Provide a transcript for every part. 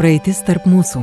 Praeitis tarp mūsų.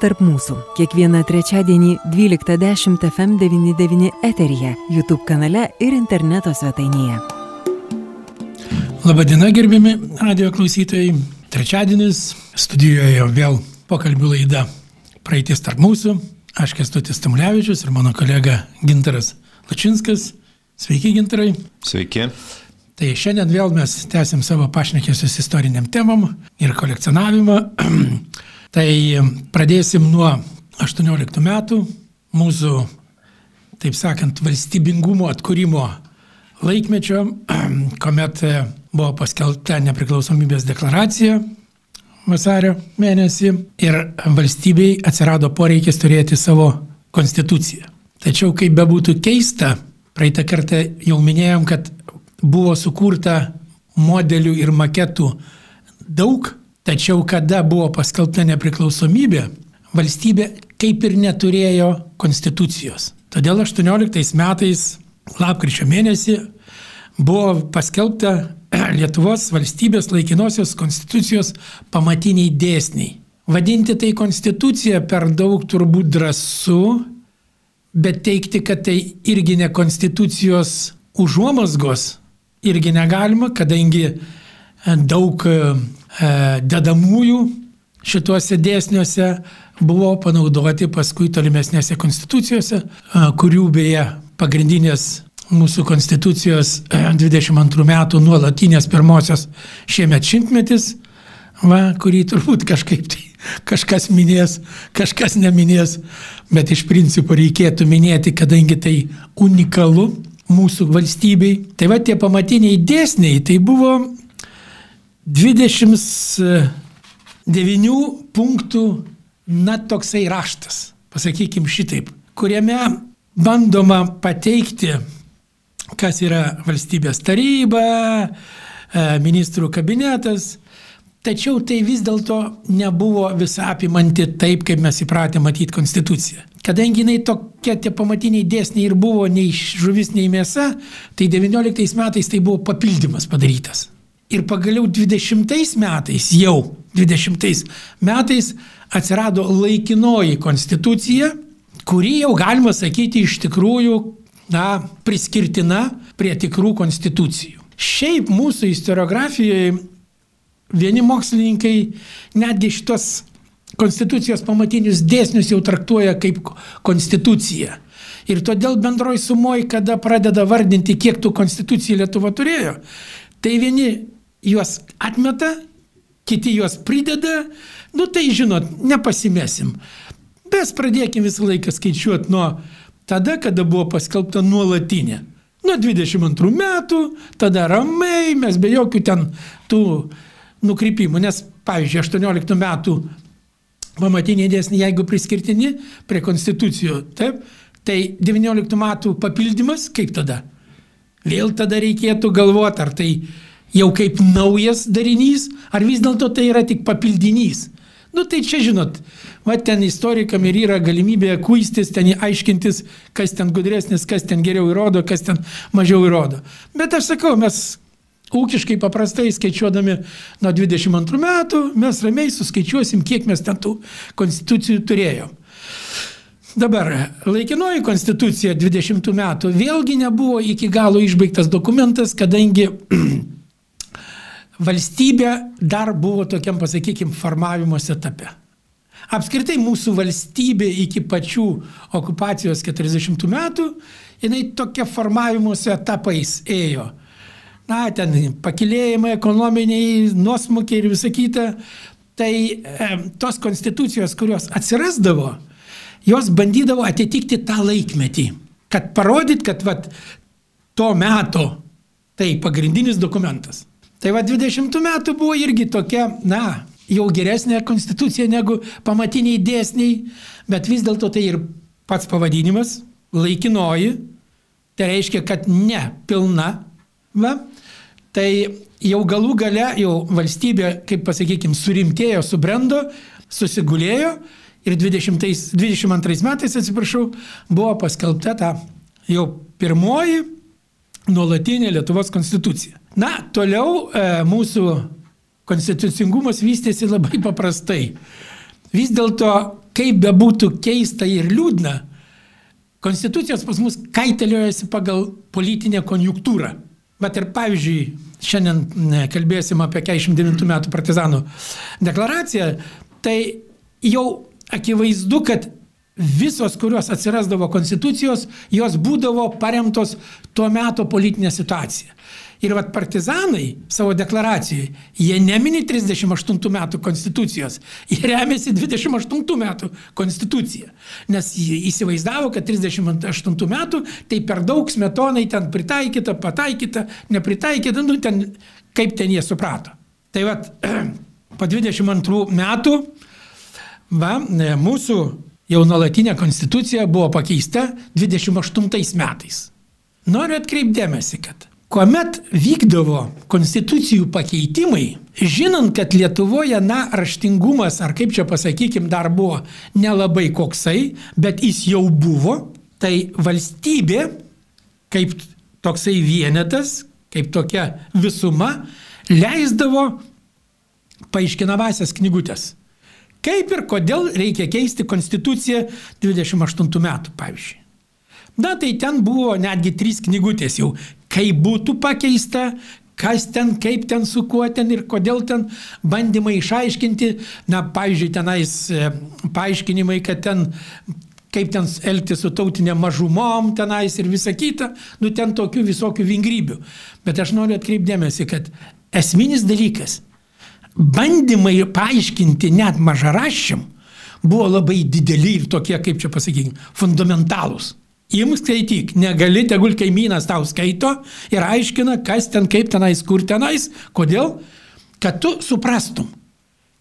tarp mūsų. Kiekvieną trečiadienį 12.10 FM99 eteryje, YouTube kanale ir interneto svetainėje. Labadiena, gerbiami radio klausytojai. Trečiadienis studijoje vėl pokalbių laida Praeitis tarp mūsų. Aš Kestutis Tamulevičius ir mano kolega Gintaras Lačinskas. Sveiki, Gintarai. Sveiki. Tai šiandien vėl mes tęsim savo pašnekėsius istoriniam temam ir kolekcionavimą. Tai pradėsim nuo 18 metų mūsų, taip sakant, valstybingumo atkūrimo laikmečio, kuomet buvo paskelbta nepriklausomybės deklaracija vasario mėnesį ir valstybei atsirado poreikis turėti savo konstituciją. Tačiau, kaip bebūtų keista, praeitą kartą jau minėjom, kad buvo sukurta modelių ir maketų daug, Tačiau kada buvo paskelbta nepriklausomybė, valstybė kaip ir neturėjo konstitucijos. Todėl 18 metais, lapkričio mėnesį, buvo paskelbta Lietuvos valstybės laikinosios konstitucijos pamatiniai dėsniai. Vadinti tai konstitucija per daug turbūt drąsu, bet teikti, kad tai irgi ne konstitucijos užuomasgos, irgi negalima, kadangi daug E, dedamųjų šituose dėsniuose buvo panaudoti paskui tolimesnėse konstitucijose, e, kurių beje pagrindinės mūsų konstitucijos 22 e, metų nuolatinės pirmosios šiemet šimtmetis, va, kurį turbūt kažkaip tai kažkas minės, kažkas neminės, bet iš principo reikėtų minėti, kadangi tai unikalu mūsų valstybei. Tai va tie pamatiniai dėsniai, tai buvo 29 punktų, na, toksai raštas, pasakykim šitaip, kuriame bandoma pateikti, kas yra valstybės taryba, e, ministrų kabinetas, tačiau tai vis dėlto nebuvo visapimanti taip, kaip mes įpratę matyti konstituciją. Kadangi jinai tokie tie pamatiniai dėsniai ir buvo nei žuvis, nei mėsa, tai 19 metais tai buvo papildymas padarytas. Ir pagaliau 20 metais, jau 20 metais atsirado laikinoji konstitucija, kuri jau galima sakyti iš tikrųjų, na, priskirtina prie tikrų konstitucijų. Šiaip mūsų istoriografijoje vieni mokslininkai netgi šitos konstitucijos pamatinius dėsnius jau traktuoja kaip konstituciją. Ir todėl bendroji sumoji, kada pradeda vardinti, kiek tų konstitucijų Lietuva turėjo, tai vieni juos atmeta, kiti juos prideda, nu tai žinot, nepasimesim. Bet pradėkime visą laiką skaičiuoti nuo tada, kada buvo paskelbta nuolatinė. Nuo 22 metų, tada ramiai, mes be jokių ten tų nukrypimų, nes, pavyzdžiui, 18 metų pamatiniai dėsniai, jeigu priskirtini prie konstitucijų, taip, tai 19 metų papildymas, kaip tada? Vėl tada reikėtų galvoti, ar tai jau kaip naujas darinys, ar vis dėlto tai yra tik papildinys. Nu tai čia žinot, va ten istorikam ir yra galimybė kuistis, ten aiškintis, kas ten gudresnis, kas ten geriau įrodo, kas ten mažiau įrodo. Bet aš sakau, mes ūkiškai paprastai skaičiuodami nuo 22 metų, mes ramiai suskaičiuosim, kiek mes ten tų konstitucijų turėjom. Dabar, laikinoji konstitucija 20 metų vėlgi nebuvo iki galo išbaigtas dokumentas, kadangi valstybė dar buvo tokiam, pasakykim, formavimos etape. Apskritai mūsų valstybė iki pačių okupacijos 40 metų, jinai tokia formavimuose etapais ėjo. Na, ten pakilėjimai ekonominiai, nuosmukiai ir visa kita. Tai e, tos konstitucijos, kurios atsirasdavo, jos bandydavo atitikti tą laikmetį. Kad parodyt, kad vat, to meto tai pagrindinis dokumentas. Tai va 20 metų buvo irgi tokia, na, jau geresnė konstitucija negu pamatiniai dėsniai, bet vis dėlto tai ir pats pavadinimas - laikinoji, tai reiškia, kad ne pilna. Va? Tai jau galų gale, jau valstybė, kaip pasakykime, surimtėjo, subrendo, susigulėjo ir 20, 22 metais, atsiprašau, buvo paskelbta ta jau pirmoji nuolatinė Lietuvos konstitucija. Na, toliau e, mūsų konstitucingumas vystėsi labai paprastai. Vis dėlto, kaip bebūtų keista ir liūdna, konstitucijos pas mus kaiteliojasi pagal politinę konjunktūrą. Bet ir pavyzdžiui, šiandien kalbėsim apie 49 metų partizanų deklaraciją, tai jau akivaizdu, kad visos, kurios atsirasdavo konstitucijos, jos būdavo paremtos tuo metu politinė situacija. Ir vad partizanai savo deklaracijoje, jie nemini 38 metų konstitucijos, jie remiasi 28 metų konstituciją. Nes jie įsivaizdavo, kad 38 metų tai per daug smetonai ten pritaikyta, pataikyta, nepritaikyta, nu ten kaip ten jie suprato. Tai vad po 22 metų va, mūsų jau nuolatinė konstitucija buvo pakeista 28 metais. Noriu atkreipdėmėsi, kad kuomet vykdavo konstitucijų pakeitimai, žinant, kad Lietuvoje, na, raštingumas, ar kaip čia pasakykim, dar buvo nelabai koksai, bet jis jau buvo, tai valstybė, kaip toksai vienetas, kaip tokia visuma, leisdavo paaiškinamasias knygutės. Kaip ir kodėl reikia keisti konstituciją 28 metų, pavyzdžiui. Na tai ten buvo netgi trys knygutės jau, kaip būtų pakeista, kas ten, kaip ten, su kuo ten ir kodėl ten bandymai išaiškinti, na, pavyzdžiui, tenais e, paaiškinimai, kad ten kaip ten elgtis su tautinė mažumom tenais ir visa kita, nu ten tokių visokių vingrybių. Bet aš noriu atkreipdėmėsi, kad esminis dalykas, bandymai paaiškinti net mažaraščiam buvo labai dideli ir tokie, kaip čia pasakykime, fundamentalūs. Imk skaityk, negali, tegul kaimynas tau skaito ir aiškina, kas ten, kaip tenais, kur tenais, kodėl, kad tu suprastum,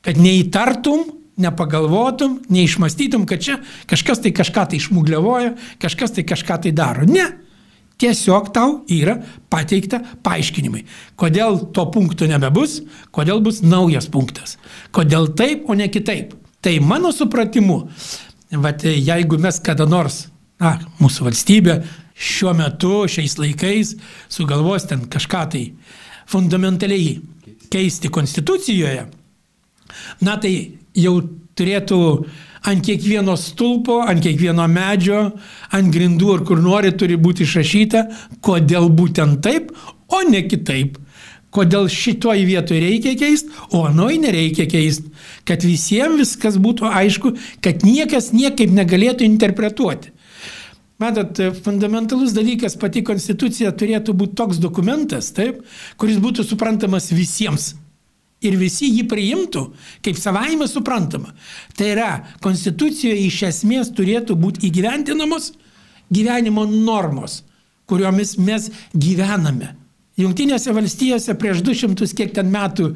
kad neįtartum, nepagalvotum, neišmastytum, kad čia kažkas tai kažką tai išmugliavoja, kažkas tai kažką tai daro. Ne. Tiesiog tau yra pateikta paaiškinimai. Kodėl to punkto nebebus, kodėl bus naujas punktas. Kodėl taip, o ne kitaip. Tai mano supratimu, vat, jeigu mes kada nors na, mūsų valstybė šiuo metu, šiais laikais sugalvos ten kažką tai fundamentaliai keisti konstitucijoje, na tai jau turėtų ant kiekvieno stulpo, ant kiekvieno medžio, ant grindų ar kur nori turi būti išrašyta, kodėl būtent taip, o ne kitaip. Kodėl šitoj vietoj reikia keisti, o anoj nereikia keisti. Kad visiems viskas būtų aišku, kad niekas niekaip negalėtų interpretuoti. Matot, fundamentalus dalykas pati konstitucija turėtų būti toks dokumentas, taip, kuris būtų suprantamas visiems. Ir visi jį priimtų kaip savaime suprantama. Tai yra, konstitucijoje iš esmės turėtų būti įgyventinamos gyvenimo normos, kuriomis mes gyvename. Junktinėse valstijose prieš 200 kiek ten metų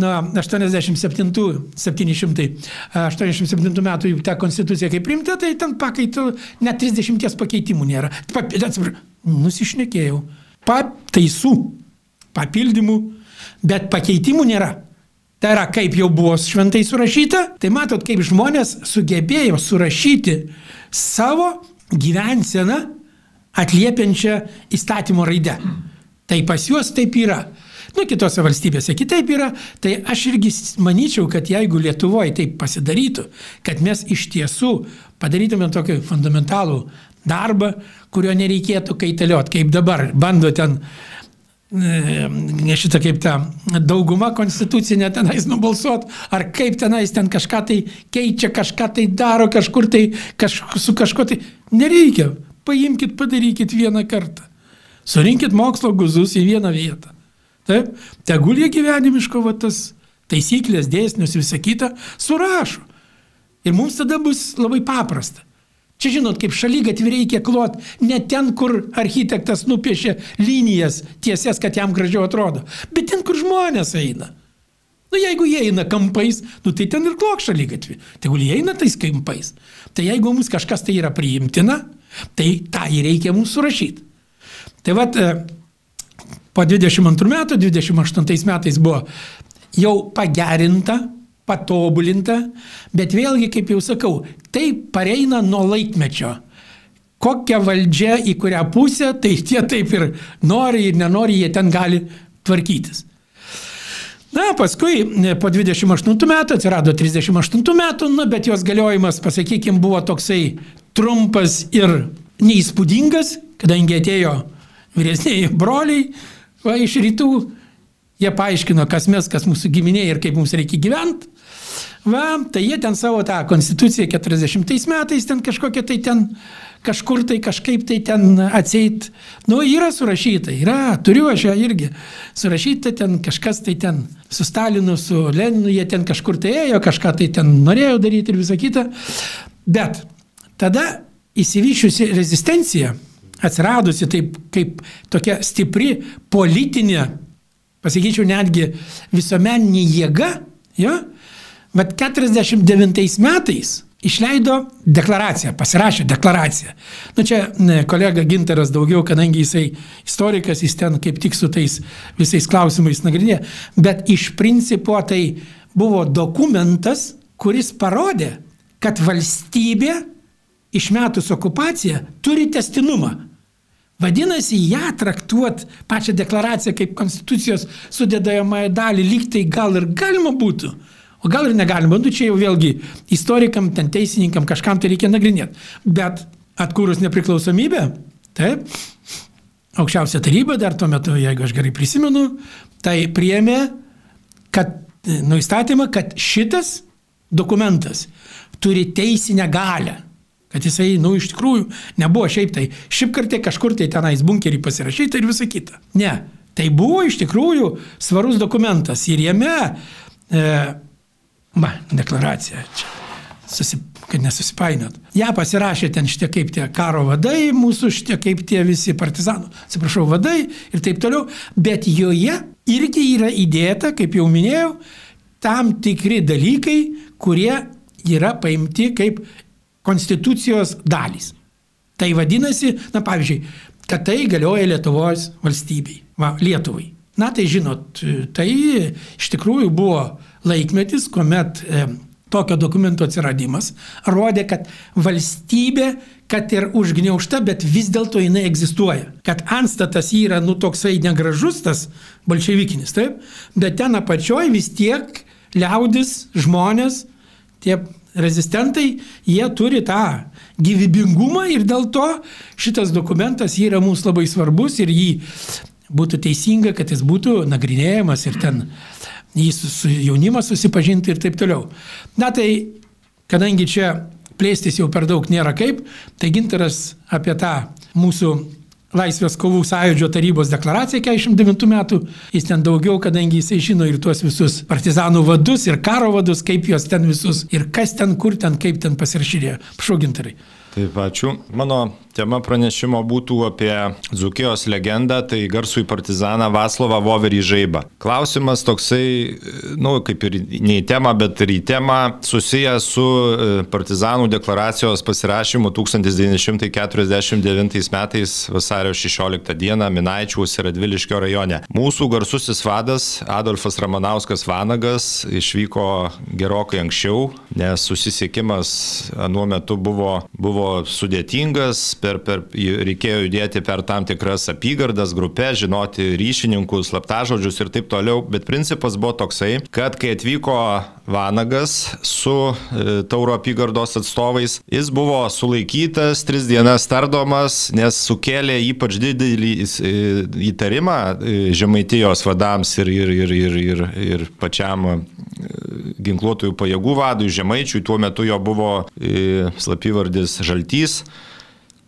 nuo 87-787 metų tą konstituciją kaip primta, tai ten pakaitų net 30 pakeitimų nėra. Atsiprašau, nusišnekėjau. Pataisų, papildymų, bet pakeitimų nėra. Tai yra, kaip jau buvo šventai surašyta, tai matot, kaip žmonės sugebėjo surašyti savo gyvenseną atliepiančią įstatymo raidę. Tai pas juos taip yra. Nu, kitose valstybėse kitaip yra. Tai aš irgi manyčiau, kad jeigu Lietuvoje taip pasidarytų, kad mes iš tiesų padarytume tokį fundamentalų darbą, kurio nereikėtų kaitaliot, kaip dabar bando ten e, šitą kaip ta dauguma konstitucinė tenais nubalsuot, ar kaip tenais ten kažką tai keičia, kažką tai daro, kažkur tai kaž, su kažko tai. Nereikia. Paimkite, padarykit vieną kartą. Surinkit mokslo guzus į vieną vietą. Taip, tegul jie gyvenimiško va, tas taisyklės, dėsnius ir visą kitą surašo. Ir mums tada bus labai paprasta. Čia žinot, kaip šalygatvį reikia klot ne ten, kur architektas nupiešė linijas tiesias, kad jam gražiau atrodo, bet ten, kur žmonės eina. Nu, jeigu jie eina kampais, nu, tai ten ir klok šaly gatvi. Tegul jie eina tais kampais. Tai jeigu mums kažkas tai yra priimtina, tai tą ir reikia mums surašyti. Tai vad, e, po 22 metų, 28 metais buvo jau pagerinta, patobulinta, bet vėlgi, kaip jau sakau, tai pareina nuo laikmečio. Kokia valdžia į kurią pusę, tai tie taip ir nori ir nenori, jie ten gali tvarkytis. Na, paskui po 28 metų atsirado 38 metų, na, bet jos galiojimas, pasakykime, buvo toksai trumpas ir neįspūdingas, kadangi atėjo vyresniai broliai va, iš rytų, jie paaiškino, kas mes, kas mūsų giminė ir kaip mums reikia gyventi. Va, tai jie ten savo tą konstituciją 40 metais ten kažkokia tai ten kažkur tai kažkaip tai ten atseit. Nu, yra surašyta, yra, turiu aš ją irgi. Surašyta ten kažkas tai ten su Stalinu, su Leninu, jie ten kažkur tai ėjo, kažką tai ten norėjo daryti ir visą kitą. Bet tada įsivyšiusi rezistencija, atsiradusi taip kaip tokia stipri politinė, pasakyčiau, netgi visuomeninė jėga, jo, bet 49 metais išleido deklaraciją, pasirašė deklaraciją. Nu čia kolega Ginteras daugiau, kadangi jisai istorikas, jis ten kaip tik su tais visais klausimais nagrinė, bet iš principo tai buvo dokumentas, kuris parodė, kad valstybė išmetus okupaciją turi testinumą. Vadinasi, ją traktuot pačią deklaraciją kaip konstitucijos sudėdamąją dalį, lyg tai gal ir galima būtų. O gal ir negalima, nu čia jau vėlgi istorikam, ten teisininkam, kažkam tai reikia nagrinėti. Bet atkūrus nepriklausomybę, taip, aukščiausia taryba dar tuo metu, jeigu aš gerai prisimenu, tai priėmė, kad, nu įstatymą, kad šitas dokumentas turi teisinę galę. Kad jisai, nu, iš tikrųjų nebuvo šiaip tai, šiaip kartai kažkur tai tenais bunkerį pasirašyta ir visa kita. Ne, tai buvo iš tikrųjų svarus dokumentas ir jame e, Va, deklaracija čia. Susi, kad nesusipainiot. Ja pasirašė ten šitie kaip tie karo vadai, mūsų šitie kaip tie visi partizanų, atsiprašau, vadai ir taip toliau, bet joje irgi yra įdėta, kaip jau minėjau, tam tikri dalykai, kurie yra paimti kaip konstitucijos dalys. Tai vadinasi, na pavyzdžiui, kad tai galioja Lietuvos valstybei, va, Lietuvai. Na tai žinot, tai iš tikrųjų buvo laikmetis, kuomet e, tokio dokumento atsiradimas rodė, kad valstybė, kad ir užgniaušta, bet vis dėlto jinai egzistuoja. Kad anstatas yra, nu, toksai negražus tas bolševikinis, taip, bet ten apačioj vis tiek liaudis, žmonės, tie rezistentai, jie turi tą gyvybingumą ir dėl to šitas dokumentas yra mums labai svarbus ir jį būtų teisinga, kad jis būtų nagrinėjamas ir ten jį su, jaunimas susipažinti ir taip toliau. Na tai, kadangi čia plėstis jau per daug nėra kaip, tai gintaras apie tą mūsų Laisvės kovų sąjūdžio tarybos deklaraciją 49 metų, jis ten daugiau, kadangi jisai žino ir tuos visus partizanų vadus, ir karo vadus, kaip juos ten visus, ir kas ten, kur ten, kaip ten pasirašydėjo. Prašau, gintarai. Taip, ačiū. Mano tema pranešimo būtų apie Dzukijos legendą, tai garsų į partizaną Vaslovą Voverį Žaibą. Klausimas toksai, na, nu, kaip ir ne į temą, bet ir į temą susijęs su e, partizanų deklaracijos pasirašymu 1949 metais vasario 16 dieną Minaičiaus ir Radviliškio rajone. Mūsų garsusis vadas Adolfas Ramanauskas Vanagas išvyko gerokai anksčiau, nes susisiekimas nuo metu buvo buvo sudėtingas, per, per, reikėjo judėti per tam tikras apygardas, grupės, žinoti ryšininkus, slaptažodžius ir taip toliau, bet principas buvo toksai, kad kai atvyko Vanagas su e, Tauro apygardos atstovais, jis buvo sulaikytas, tris dienas tardomas, nes sukėlė ypač didelį e, įtarimą e, žemaitijos vadams ir, ir, ir, ir, ir, ir pačiam ginkluotųjų pajėgų vadui Žemaičiui, tuo metu jo buvo slapyvardis Žaltys,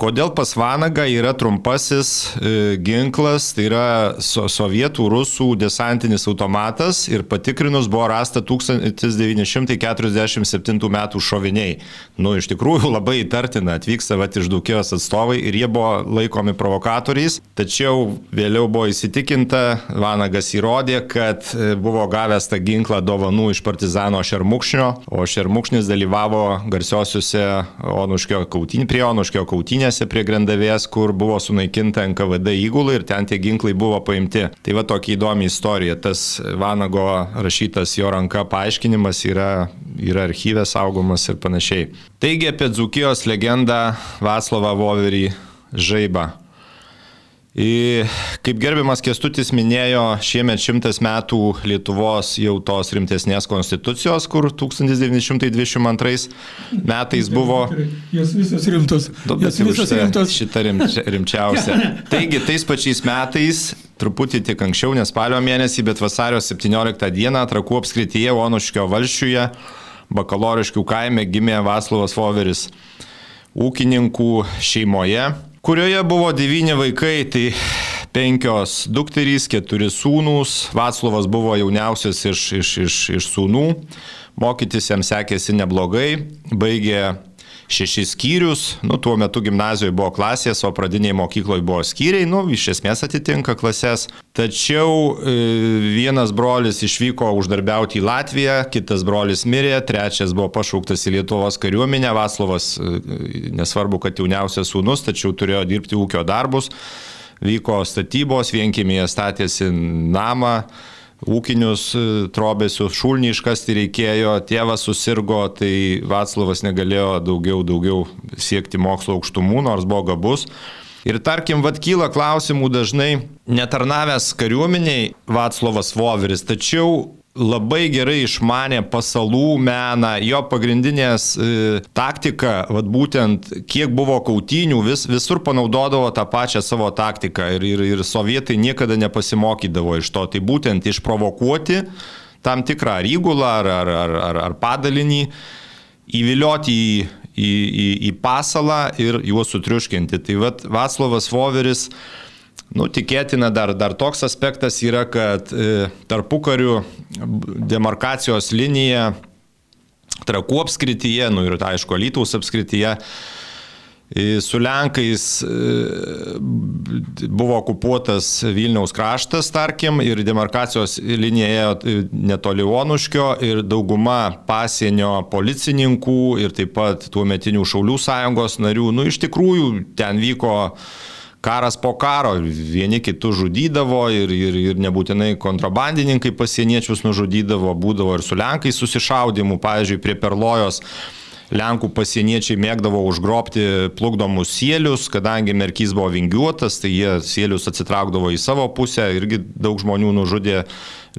Kodėl pas Vanagą yra trumpasis e, ginklas, tai yra so, sovietų rusų desantinis automatas ir patikrinus buvo rasta 1947 metų šoviniai. Nu, iš tikrųjų labai įtartina, atvyksta vat iš Dukijos atstovai ir jie buvo laikomi provokatoriais, tačiau vėliau buvo įsitikinta, Vanagas įrodė, kad e, buvo gavęs tą ginklą dovanų iš partizano Šermukšnio, o Šermukšnis dalyvavo garsiosiuose Onuškio kautinė, prie Onuškio kautinės kapinėse prie Grandavės, kur buvo sunaikinta NKVD įgulai ir ten tie ginklai buvo paimti. Tai va tokia įdomi istorija. Tas Vanago rašytas jo ranka paaiškinimas yra, yra archyvė saugomas ir panašiai. Taigi apie Dzukijos legendą Vaslavą Voverį Žaibą. Kaip gerbiamas Kestutis minėjo, šiemet šimtas metų Lietuvos jau tos rimtesnės konstitucijos, kur 1922 metais buvo... Jos visos rimtos. Jos visos rimtos. Šita rimčia, rimčiausia. Taigi, tais pačiais metais, truputį tik anksčiau, ne spalio mėnesį, bet vasario 17 dieną Trakų apskrityje Onuškio valšiuje, Bakaloriškių kaime gimė Vaslavas Foveris ūkininkų šeimoje kurioje buvo devyni vaikai, tai penkios dukterys, keturi sūnūs. Vaclovas buvo jauniausias iš, iš, iš, iš sūnų, mokytis jam sekėsi neblogai, baigė šešis skyrius, nu, tuo metu gimnazijoje buvo klasės, o pradinėje mokykloje buvo skyriai, nu, iš esmės atitinka klases. Tačiau e, vienas brolis išvyko uždarbiauti į Latviją, kitas brolis mirė, trečias buvo pašauktas į Lietuvos kariuomenę, Vaslovas, e, nesvarbu, kad jauniausias sūnus, tačiau turėjo dirbti ūkio darbus, vyko statybos, vienkimėje statėsi namą ūkinius e, trobesius, šulnį iškasti reikėjo, tėvas susirgo, tai Vaclavas negalėjo daugiau, daugiau siekti mokslo aukštumų, nors buvo gabus. Ir tarkim, vad kyla klausimų dažnai netarnavęs kariuomeniai Vaclavas Voveris, tačiau labai gerai išmanė pasalų meną, jo pagrindinės e, taktika, vad būtent kiek buvo kautinių, vis, visur panaudodavo tą pačią savo taktiką ir, ir, ir sovietai niekada nepasimokydavo iš to. Tai būtent išprovokuoti tam tikrą ar įgulą, ar, ar, ar, ar, ar padalinį, įvilioti į, į, į, į pasalą ir juos sutriuškinti. Tai vad Vaslavas Voveris Nu, tikėtina dar, dar toks aspektas yra, kad e, tarpukarių demarkacijos linija Trakų apskrityje, nu ir aišku, Lytaus apskrityje, e, su Lenkais e, buvo okupuotas Vilniaus kraštas, tarkim, ir demarkacijos linija ėjo e, netoli Onuškio ir dauguma pasienio policininkų ir taip pat tuo metinių Šaulių sąjungos narių, nu iš tikrųjų ten vyko karas po karo, vieni kitus žudydavo ir, ir, ir nebūtinai kontrabandininkai pasieniečius nužudydavo, būdavo ir su Lenkais susišaudimų, pavyzdžiui, prie Perlojos. Lenkų pasieniečiai mėgdavo užgrobti plukdomus sielius, kadangi merkys buvo vingiuotas, tai jie sielius atsitraukdavo į savo pusę, irgi daug žmonių nužudė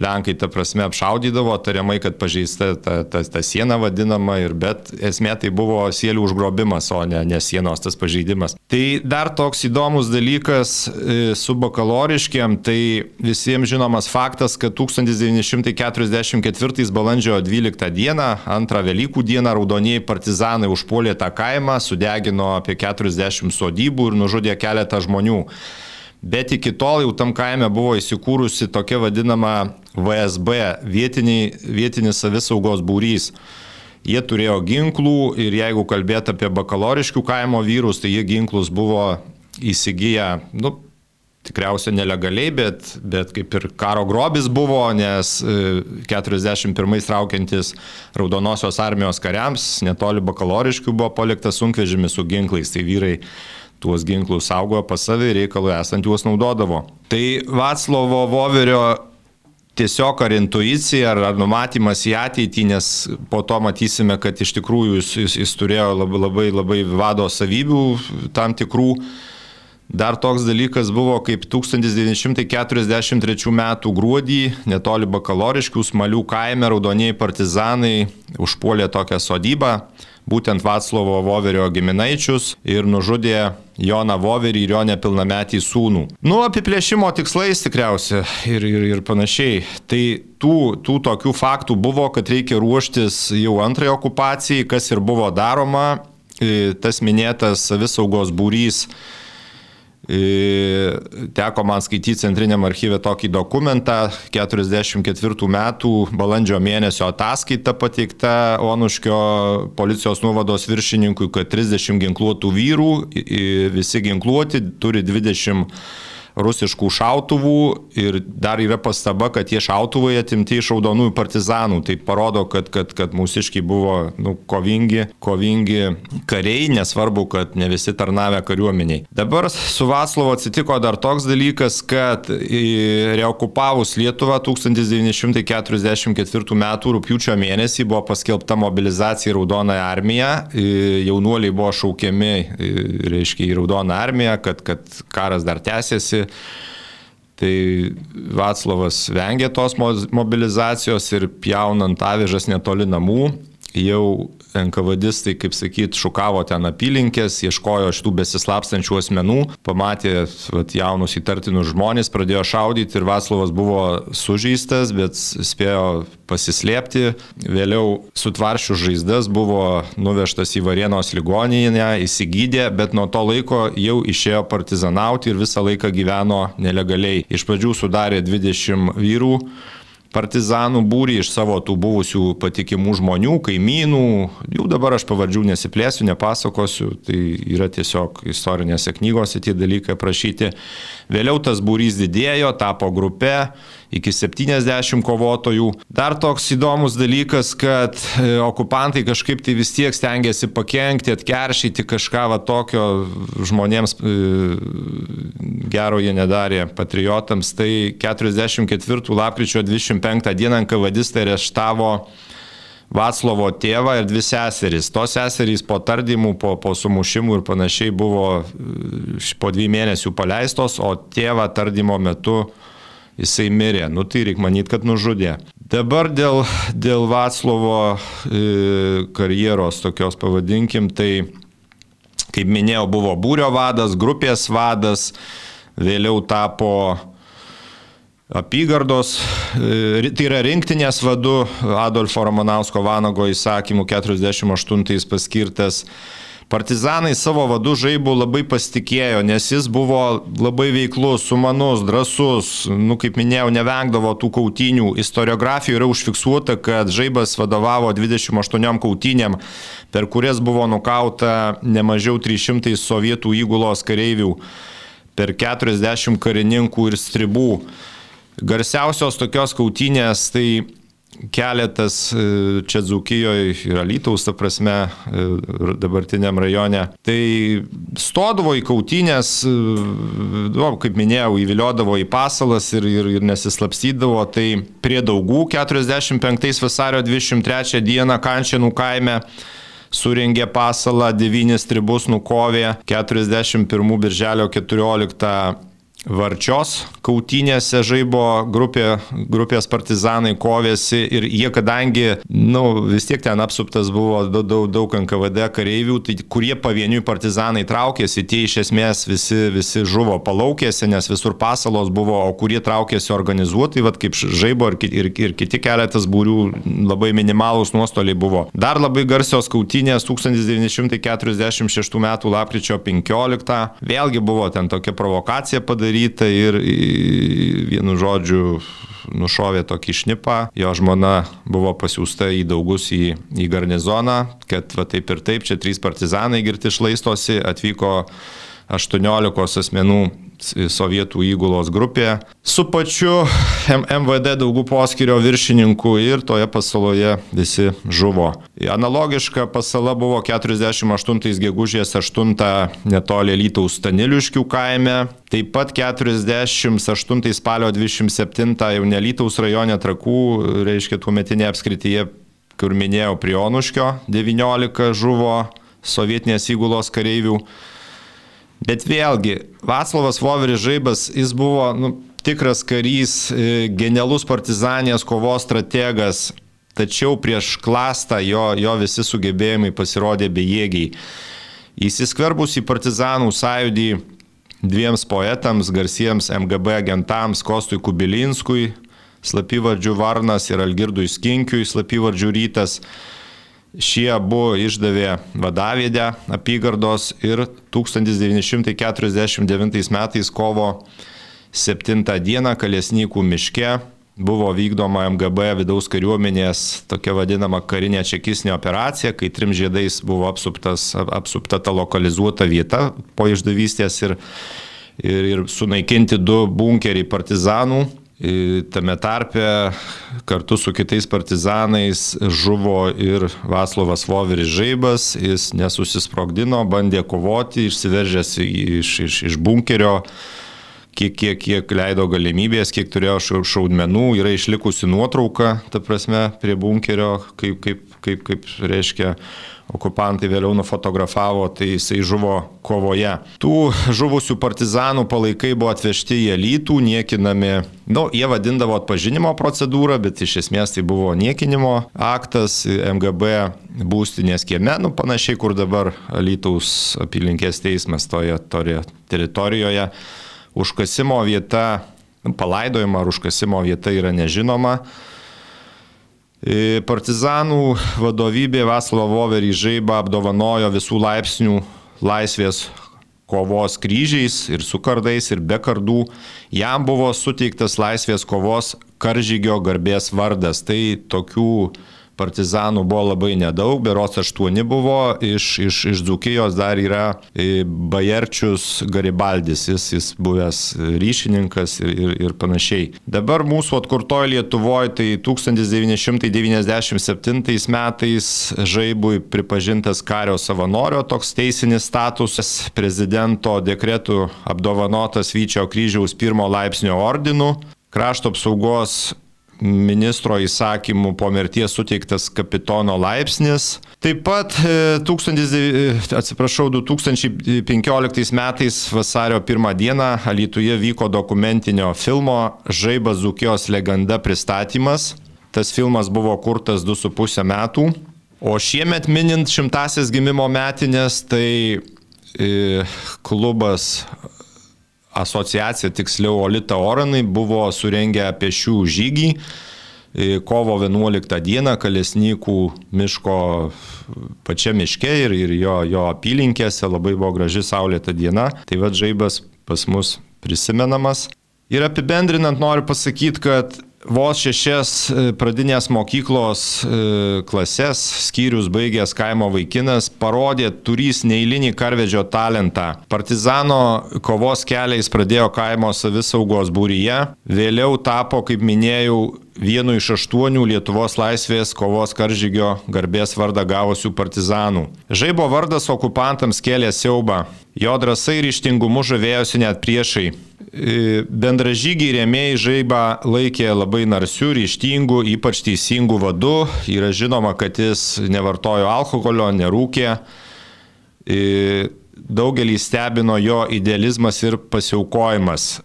Lenkai, ta prasme, apšaudydavo, tariamai, kad pažeista ta, ta, ta siena vadinama, ir, bet esmė tai buvo sielių užgrobimas, o ne, ne sienos tas pažeidimas. Tai dar toks įdomus dalykas e, su bakaloriškiam, tai visiems žinomas faktas, kad 1944 balandžio 12 dieną, antrą Velykų dieną, raudonieji partizanai užpuolė tą kaimą, sudegino apie 40 sodybų ir nužudė keletą žmonių. Bet iki tol jau tam kaime buvo įsikūrusi tokia vadinama VSB, vietiniai, vietinis savisaugos būrys. Jie turėjo ginklų ir jeigu kalbėt apie bakaloriškių kaimo vyrus, tai jie ginklus buvo įsigiję, nu, tikriausiai nelegaliai, bet, bet kaip ir karo grobis buvo, nes 41 e, traukiantis Raudonosios armijos kariams netoli bakaloriškių buvo paliktas sunkvežimis su ginklais, tai vyrai tuos ginklus saugojo pas savį reikalų esant juos naudodavo. Tai Vaclovo Voverio tiesiog ar intuicija, ar, ar numatymas į ateitį, nes po to matysime, kad iš tikrųjų jis, jis, jis turėjo labai, labai, labai vado savybių tam tikrų. Dar toks dalykas buvo, kaip 1943 m. gruodį netoli Bakaloriškių smalių kaime raudonieji partizanai užpuolė tokią sodybą būtent Vaclovo Voverio giminaičius ir nužudė Joną Voverį ir jo nepilnametį sūnų. Nu, apiplėšimo tikslais tikriausiai ir, ir, ir panašiai. Tai tų, tų tokių faktų buvo, kad reikia ruoštis jau antrai okupacijai, kas ir buvo daroma. tas minėtas savisaugos būrys Teko man skaityti Centriniam archyve tokį dokumentą, 44 metų balandžio mėnesio ataskaita pateikta Onuškio policijos nuvados viršininkui, kad 30 ginkluotų vyrų, visi ginkluoti, turi 20 rusiškų šautuvų ir dar yra pastaba, kad tie šautuvai atimti iš raudonųjų partizanų. Tai parodo, kad, kad, kad mūsiškiai buvo nu, kovingi, kovingi kariai, nesvarbu, kad ne visi tarnavę kariuomeniai. Dabar su Vaslovo atsitiko dar toks dalykas, kad reokupavus Lietuvą 1944 m. rūpiučio mėnesį buvo paskelbta mobilizacija į Raudonąją armiją, jaunuoliai buvo šaukiami, reiškia, į Raudoną armiją, kad, kad karas dar tęsiasi Tai Vaclavas vengė tos mobilizacijos ir pjaunant avižas netoli namų, jau NKVDistai, kaip sakyt, šukavo ten apylinkės, ieškojo šitų besislapstančių asmenų, pamatė vat, jaunus įtartinus žmonės, pradėjo šaudyti ir Vaslovas buvo sužeistas, bet spėjo pasislėpti. Vėliau sutvaršių žaizdas buvo nuvežtas į Varienos ligoninę, įsigydė, bet nuo to laiko jau išėjo partizanauti ir visą laiką gyveno nelegaliai. Iš pradžių sudarė 20 vyrų partizanų būrį iš savo tų buvusių patikimų žmonių, kaimynų. Jų dabar aš pavardžių nesiplėsiu, nepasakosiu, tai yra tiesiog istorinėse knygose tie dalykai aprašyti. Vėliau tas būrys didėjo, tapo grupe iki 70 kovotojų. Dar toks įdomus dalykas, kad e, okupantai kažkaip tai vis tiek stengiasi pakengti, atkeršyti kažką va tokio žmonėms e, gero jie nedarė patriotams. Tai 44 lapkričio 25 dieną NKVDistai areštavo Vaclovo tėvą ir dvi seserys. Tos seserys po tardymų, po, po sumušimų ir panašiai buvo e, po dvi mėnesių paleistos, o tėvą tardymo metu jisai mirė. Nu tai reikia manyti, kad nužudė. Dabar dėl, dėl Vaclovo e, karjeros tokios pavadinkim, tai kaip minėjau, buvo būrio vadas, grupės vadas, vėliau tapo apygardos, e, tai yra rinktinės vadu Adolfo Romanausko Vanago įsakymu 48 paskirtas Partizanai savo vadų žaibų labai pasitikėjo, nes jis buvo labai veiklus, sumanus, drasus, nu, kaip minėjau, nevengdavo tų kautinių. Istoriografijoje yra užfiksuota, kad žaibas vadovavo 28 kautiniam, per kurias buvo nukauta nemažiau 300 sovietų įgulos kareivių, per 40 karininkų ir stribų. Garsiausios tokios kautinės tai keletas e, čia Dzukijoje ir Alytaus, ta prasme, e, dabartiniam rajone. Tai stodavo į kautinės, e, nu, kaip minėjau, įviliodavo į pasalas ir, ir, ir nesislapstydavo. Tai prie daugų 45 vasario 23 dieną Kančianų kaime surengė pasalą, devynis tribus nukovė, 41 birželio 14 Varčios kautynėse žaibo grupė, grupės partizanai kovėsi ir jie, kadangi, na, nu, vis tiek ten apsuptas buvo daug, daug, daug NKVD kareivių, tai kurie pavieniui partizanai traukėsi, tie iš esmės visi, visi žuvo palaukėsi, nes visur pasalos buvo, o kurie traukėsi organizuotai, vad kaip žaibo ir, ir, ir kiti keletas būrių labai minimalūs nuostoliai buvo. Dar labai garsios kautynės 1946 m. lapkričio 15, vėlgi buvo ten tokia provokacija padaryta padaryta ir vienu žodžiu nušovė tokį šnipą, jo žmona buvo pasiūsta į daugus į, į garnizoną, kad va taip ir taip, čia trys partizanai girti išlaistosi, atvyko 18 asmenų sovietų įgulos grupė su pačiu MVD daugų poskirio viršininku ir toje pasaloje visi žuvo. Analogiška pasala buvo 48 gegužės 8 netoli Lytaus Staniliškių kaime, taip pat 48 spalio 27 jau Nelytaus rajone trakų, reiškia tuo metinė apskrityje, kur minėjau, Prionuškio 19 žuvo sovietinės įgulos kareivių. Bet vėlgi, Vaclavas Voveris Žaibas, jis buvo nu, tikras karys, e, genialus partizanės kovos strategas, tačiau prieš klastą jo, jo visi sugebėjimai pasirodė bejėgiai. Įsiskverbus į partizanų sąjūdį dviems poetams, garsiems MGB agentams Kostui Kubilinskui, slapyvardžių Varnas ir Algirdui Skinkiui, slapyvardžių Rytas, Šie abu išdavė vadavėdę apygardos ir 1949 metais kovo 7 dieną Kalesnykų miške buvo vykdoma MGB vidaus kariuomenės tokia vadinama karinė čekisnė operacija, kai trim žiedais buvo apsuptas, apsupta ta lokalizuota vieta po išdavystės ir, ir, ir sunaikinti du bunkeriai partizanų Tame tarpe kartu su kitais partizanais žuvo ir Vaslovas Voveris Žaibas, jis nesusisprogdino, bandė kovoti, išsiveržęs iš, iš, iš bunkerio, kiek, kiek, kiek leido galimybės, kiek turėjo šaudmenų, yra išlikusi nuotrauka, ta prasme, prie bunkerio, kaip, kaip, kaip, kaip reiškia, okupantai vėliau nufotografavo, tai jisai žuvo kovoje. Tų žuvusių partizanų palaikai buvo atvežti į Elytų, niekinami, nu, jie vadindavo atpažinimo procedūrą, bet iš esmės tai buvo niekinimo aktas MGB būstinės kieme, nu, panašiai kur dabar Elytaus apylinkės teismas toje, toje teritorijoje. Užkasimo vieta, nu, palaidojimo ar užkasimo vieta yra nežinoma. E, partizanų vadovybė Vaslavo Voverį Žaibą apdovanojo visų laipsnių laisvės kovos kryžiais ir su kardais ir be kardų. Jam buvo suteiktas laisvės kovos karžygio garbės vardas. Tai tokių partizanų buvo labai nedaug, berots aštuoni buvo, iš, iš, iš Dzukijos dar yra e, Bajerčius Garibaldis, jis, jis buvęs ryšininkas ir, ir, ir panašiai. Dabar mūsų atkurtoje Lietuvoje tai 1997 metais žaibui pripažintas kario savanorio toks teisinis statusas, prezidento dekretų apdovanotas Vyčio kryžiaus pirmo laipsnio ordinu, krašto apsaugos ministro įsakymų po mirties suteiktas kapitono laipsnis. Taip pat 1000, e, atsiprašau, 2015 metais vasario 1 dieną Alytuje vyko dokumentinio filmo Žaibas Zukijos legenda pristatymas. Tas filmas buvo kurtas 2,5 metų. O šiemet minint šimtasias gimimo metinės, tai e, klubas asociacija, tiksliau Olita Oranai, buvo surengę pešių žygį e, kovo 11 dieną Kalesnykų miško pačia miške ir, ir jo, jo apylinkėse labai buvo graži saulėta diena. Tai vad žaibas pas mus prisimenamas. Ir apibendrinant noriu pasakyti, kad vos šešias e, pradinės mokyklos e, klases skyrius baigęs kaimo vaikinas parodė turys neįlinį karvedžio talentą. Partizano kovos keliais pradėjo kaimo savisaugos būryje, vėliau tapo, kaip minėjau, vienu iš aštuonių Lietuvos laisvės kovos karžygio garbės vardą gavusių partizanų. Žaibo vardas okupantams kėlė siaubą. Jo drąsai ir ištingumu žavėjosi net priešai. E, bendražygiai rėmėjai žaibą laikė labai narsių, ryštingų, ypač teisingų vadų. Yra žinoma, kad jis nevartojo alkoholio, nerūkė. E, daugelį stebino jo idealizmas ir pasiaukojimas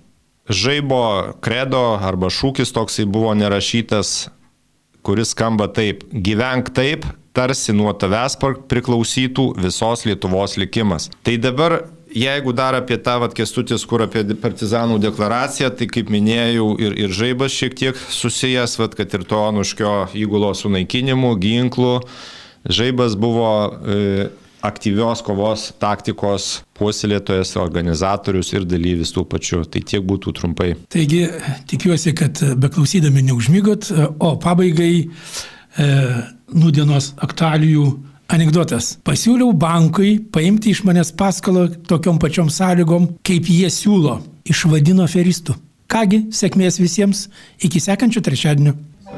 žaibo kredo arba šūkis toksai buvo nerašytas, kuris skamba taip - gyvenk taip, tarsi nuo tavęs priklausytų visos Lietuvos likimas. Tai dabar Jeigu dar apie tą vat kestutis, kur apie partizanų deklaraciją, tai kaip minėjau, ir, ir žaibas šiek tiek susijęs, vat, kad ir to Anuškio įgulo sunaikinimu, ginklų. Žaibas buvo e, aktyvios kovos taktikos puoselėtojas, organizatorius ir dalyvis tų pačių. Tai tiek būtų trumpai. Taigi, tikiuosi, kad beklausydami neužmygot, o pabaigai e, nudienos aktualijų anegdotas. Pasiūliau bankui paimti iš manęs paskolą tokiom pačiom sąlygom, kaip jie siūlo. Išvadino aferistų. Kągi, sėkmės visiems, iki sekančio trečiadienio.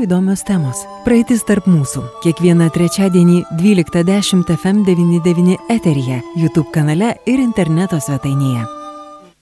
mažiau įdomios temos. Praeitis tarp mūsų. Kiekvieną trečiadienį 12.10 FM99 eteryje, YouTube kanale ir interneto svetainėje.